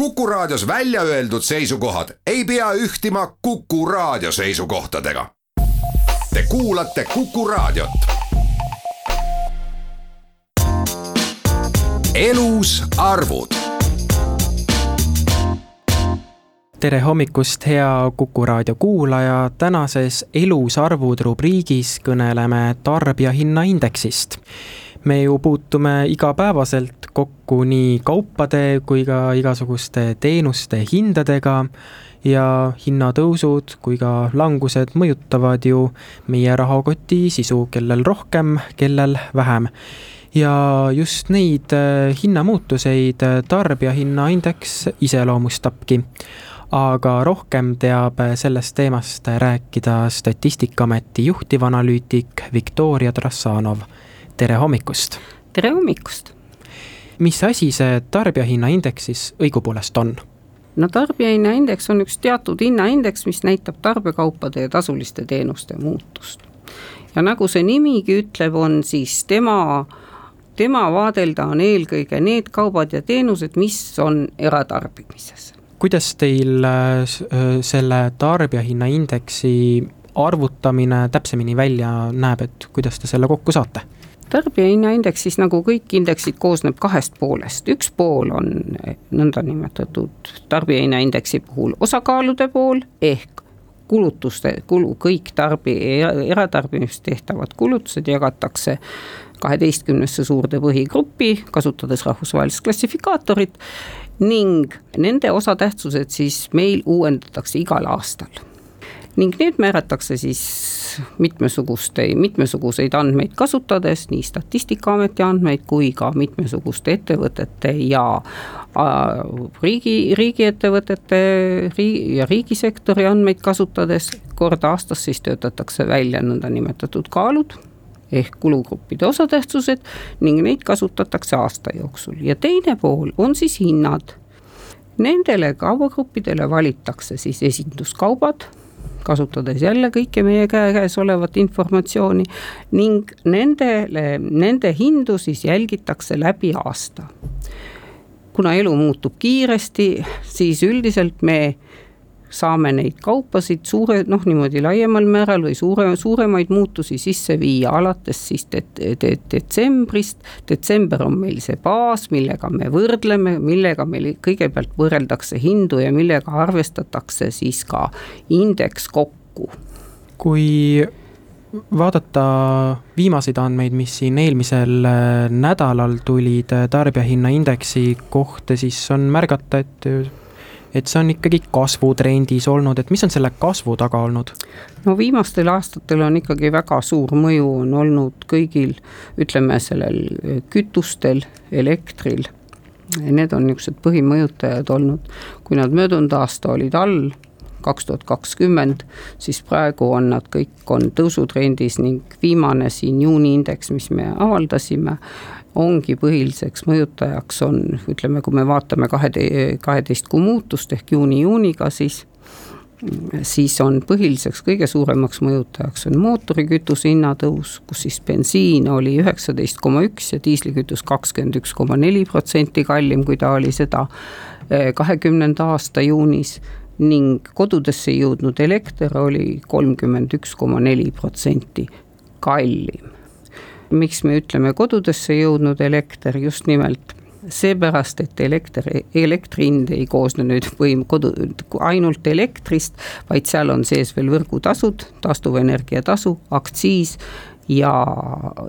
Kuku Raadios välja öeldud seisukohad ei pea ühtima Kuku Raadio seisukohtadega. Te kuulate Kuku Raadiot. elus arvud tere hommikust, hea Kuku raadio kuulaja, tänases Elus arvud rubriigis kõneleme tarbijahinnaindeksist me ju puutume igapäevaselt kokku nii kaupade kui ka igasuguste teenuste hindadega ja hinnatõusud kui ka langused mõjutavad ju meie rahakoti sisu, kellel rohkem, kellel vähem. ja just neid äh, hinnamuutuseid äh, tarbijahinnaindeks iseloomustabki aga rohkem teab sellest teemast rääkida Statistikaameti juhtivanalüütik Viktoria Trassanov tere hommikust! tere hommikust! mis asi see tarbijahinnaindeks siis õigupoolest on? no tarbijahinnaindeks on üks teatud hinnaindeks, mis näitab tarbekaupade ja tasuliste teenuste muutust. ja nagu see nimigi ütleb, on siis tema, tema vaadelda on eelkõige need kaubad ja teenused, mis on eratarbimises. kuidas teil äh, selle tarbijahinnaindeksi arvutamine täpsemini välja näeb, et kuidas te selle kokku saate? Tarbijahinnaindeks siis nagu kõik indeksid koosneb kahest poolest, üks pool on nõndanimetatud tarbijahinnaindeksi puhul osakaalude pool ehk kulutuste kulu, kõik tarbi, eratarbimist tehtavad kulutused jagatakse kaheteistkümnesse suurde põhigruppi, kasutades rahvusvahelist klassifikaatorit ning nende osatähtsused siis meil uuendatakse igal aastal. Ning need määratakse siis mitmesuguste, mitmesuguseid andmeid kasutades, nii Statistikaameti andmeid kui ka mitmesuguste ettevõtete ja riigi, riigiettevõtete riigi ja riigisektori andmeid kasutades, kord aastas siis töötatakse välja nõndanimetatud kaalud ehk kulugruppide osatähtsused ning neid kasutatakse aasta jooksul ja teine pool on siis hinnad. Nendele kaubagruppidele valitakse siis esinduskaubad kasutades jälle kõike meie käe käes olevat informatsiooni ning nendele, nende hindu siis jälgitakse läbi aasta. kuna elu muutub kiiresti, siis üldiselt me saame neid kaupasid suure, noh niimoodi laiemal määral või suure, suuremaid muutusi sisse viia alates siis de, de, detsembrist. detsember on meil see baas, millega me võrdleme, millega meil kõigepealt võrreldakse hindu ja millega arvestatakse siis ka indeks kokku. kui vaadata viimaseid andmeid, mis siin eelmisel äh, nädalal tulid äh, tarbijahinnaindeksi kohta, siis on märgata, et et see on ikkagi kasvutrendis olnud, et mis on selle kasvu taga olnud? no viimastel aastatel on ikkagi väga suur mõju on olnud kõigil, ütleme sellel kütustel, elektril. Need on niisugused põhimõjutajad olnud, kui nad möödunud aasta olid all, kaks tuhat kakskümmend, siis praegu on nad kõik, on tõusutrendis ning viimane siin juuni indeks, mis me avaldasime ongi põhiliseks mõjutajaks on, ütleme, kui me vaatame kahe, kaheteist kuu muutust ehk juuni-juuniga, siis siis on põhiliseks kõige suuremaks mõjutajaks on mootorikütuse hinnatõus, kus siis bensiin oli üheksateist koma üks ja diislikütus kakskümmend üks koma neli protsenti kallim, kui ta oli seda eh, kahekümnenda aasta juunis ning kodudesse jõudnud elekter oli kolmkümmend üks koma neli protsenti kallim. miks me ütleme kodudesse jõudnud elekter, just nimelt seepärast, et elekter, elektri hind ei koosne nüüd võim-, kodu, ainult elektrist, vaid seal on sees veel võrgutasud, taastuvenergia tasu, aktsiis ja,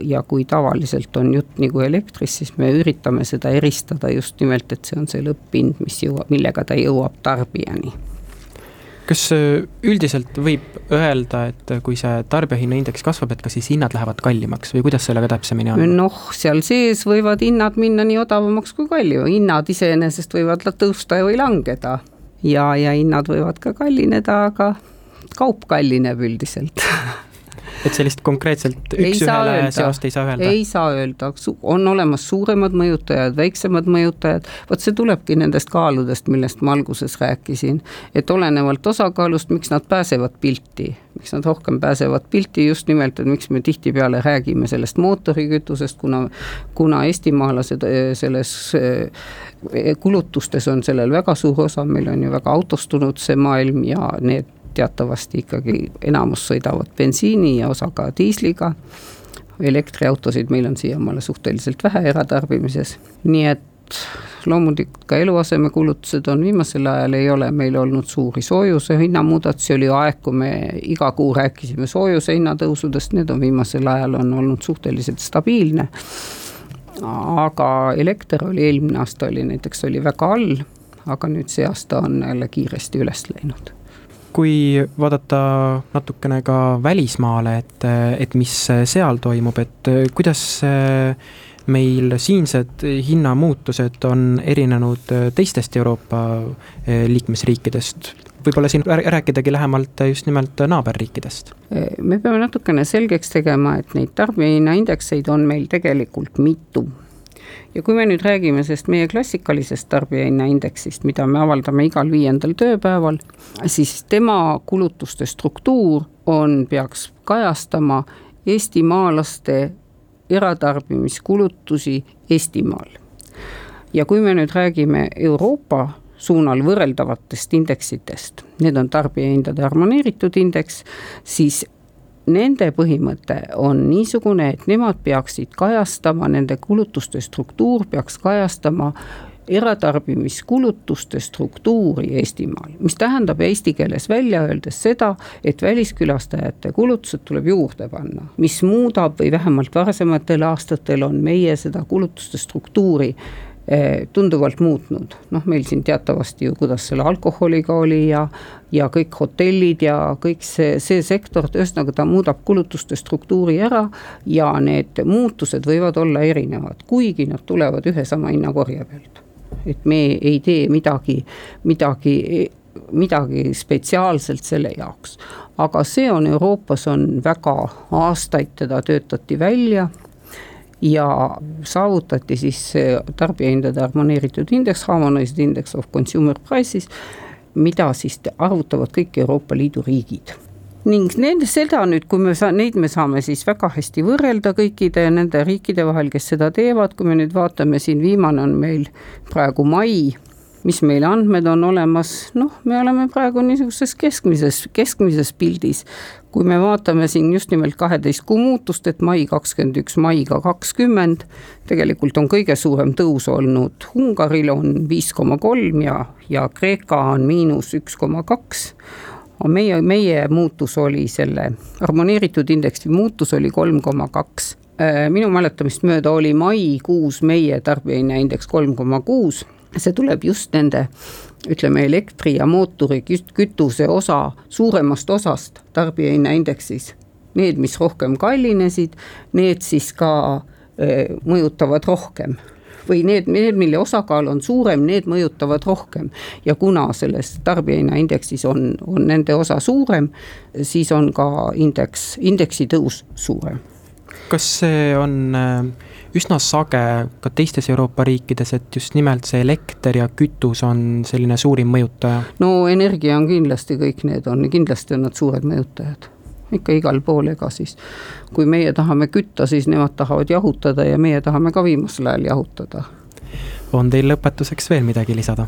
ja kui tavaliselt on jutt nagu elektrist, siis me üritame seda eristada just nimelt, et see on see lõpphind, mis jõuab, millega ta jõuab tarbijani kas äh, üldiselt võib öelda, et kui see tarbijahinnaindeks kasvab, et kas siis hinnad lähevad kallimaks või kuidas sellega täpsemini on? noh, seal sees võivad hinnad minna nii odavamaks kui kallim, hinnad iseenesest võivad tõusta või langeda. ja, ja hinnad võivad ka kallineda, aga kaup kallineb üldiselt et sellist konkreetselt üks-ühele seost ei saa öelda? ei saa öelda, on olemas suuremad mõjutajad, väiksemad mõjutajad, vot see tulebki nendest kaaludest, millest ma alguses rääkisin. et olenevalt osakaalust, miks nad pääsevad pilti, miks nad rohkem pääsevad pilti, just nimelt, et miks me tihtipeale räägime sellest mootorikütusest, kuna, kuna eestimaalased eh, selles eh, kulutustes on sellel väga suur osa, meil on ju väga autostunud see maailm ja need teatavasti ikkagi enamus sõidavad bensiini ja osa ka diisliga. elektriautosid meil on siiamaale suhteliselt vähe eratarbimises, nii et loomulikult ka eluasemekulutused on viimasel ajal ei ole meil olnud suuri soojuse hinnamuudatusi, oli aeg, kui me iga kuu rääkisime soojuse hinnatõusudest, need on viimasel ajal on olnud suhteliselt stabiilne. aga elekter oli eelmine aasta oli näiteks oli väga all, aga nüüd see aasta on jälle kiiresti üles läinud kui vaadata natukene ka välismaale, et, et mis seal toimub, et kuidas meil siinsed hinnamuutused on erinenud teistest Euroopa liikmesriikidest? võib-olla siin rääkidagi lähemalt just nimelt naaberriikidest? me peame natukene selgeks tegema, et neid tarbijahinnaindekseid on meil tegelikult mitu ja kui me nüüd räägime sellest meie klassikalisest tarbijahinnaindeksist, mida me avaldame igal viiendal tööpäeval, siis tema kulutuste struktuur on, peaks kajastama eestimaalaste eratarbimiskulutusi Eestimaal. ja kui me nüüd räägime Euroopa suunal võrreldavatest indeksitest, need on tarbijahindade harmoneeritud indeks, siis nende põhimõte on niisugune, et nemad peaksid kajastama, nende kulutuste struktuur peaks kajastama eratarbimiskulutuste struktuuri Eestimaal, mis tähendab eesti keeles välja öeldes seda, et väliskülastajate kulutused tuleb juurde panna, mis muudab või vähemalt varasematel aastatel on meie seda kulutuste struktuuri tunduvalt muutnud, noh, meil siin teatavasti ju, kuidas selle alkoholiga oli ja ja kõik hotellid ja kõik see, see sektor, ühesõnaga ta muudab kulutuste struktuuri ära ja need muutused võivad olla erinevad, kuigi nad tulevad ühe sama hinnakorje pealt. et me ei tee midagi, midagi midagi spetsiaalselt selle jaoks. aga see on Euroopas on väga aastaid teda töötati välja ja saavutati siis tarbijahindade harmoneeritud indeks, Harmonized Index of Consumer Prices, mida siis arvutavad kõik Euroopa Liidu riigid. Ning nende, seda nüüd, kui me saa-, neid me saame siis väga hästi võrrelda kõikide nende riikide vahel, kes seda teevad, kui me nüüd vaatame, siin viimane on meil praegu mai mis meil andmed on olemas, noh, me oleme praegu niisuguses keskmises, keskmises pildis. kui me vaatame siin just nimelt kaheteist kuu muutust, et mai kakskümmend üks, maiga kakskümmend, tegelikult on kõige suurem tõus olnud Ungaril on viis koma kolm ja, ja Kreeka on miinus üks koma kaks meie, meie muutus oli selle harmoneeritud indeksi muutus oli kolm koma kaks. minu mäletamist mööda oli maikuus meie tarbijahinnaindeks kolm koma kuus see tuleb just nende ütleme, elektri ja mootori kütuse osa, suuremast osast tarbijahinnaindeksis. Need, mis rohkem kallinesid, need siis ka e, mõjutavad rohkem või need, need, mille osakaal on suurem, need mõjutavad rohkem. ja kuna selles tarbijahinnaindeksis on, on nende osa suurem, siis on ka indeks, indeksi tõus suurem. kas see on äh üsna sage ka teistes Euroopa riikides, et just nimelt see elekter ja kütus on selline suurim mõjutaja? no energia on kindlasti, kõik need on, kindlasti on nad suured mõjutajad ikka igal pool, ega siis kui meie tahame kütta, siis nemad tahavad jahutada ja meie tahame ka viimasel ajal jahutada. on teil lõpetuseks veel midagi lisada?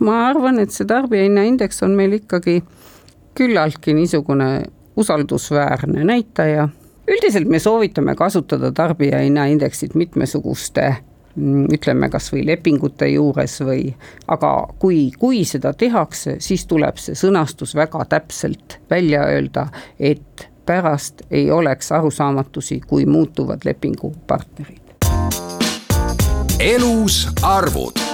ma arvan, et see tarbijahinnaindeks on meil ikkagi küllaltki niisugune usaldusväärne näitaja üldiselt me soovitame kasutada tarbijahinnaindeksit mitmesuguste mm, ütleme kasvõi lepingute juures või, aga kui, kui seda tehakse, siis tuleb see sõnastus väga täpselt välja öelda, et pärast ei oleks arusaamatusi, kui muutuvad lepingupartnerid. elus arvud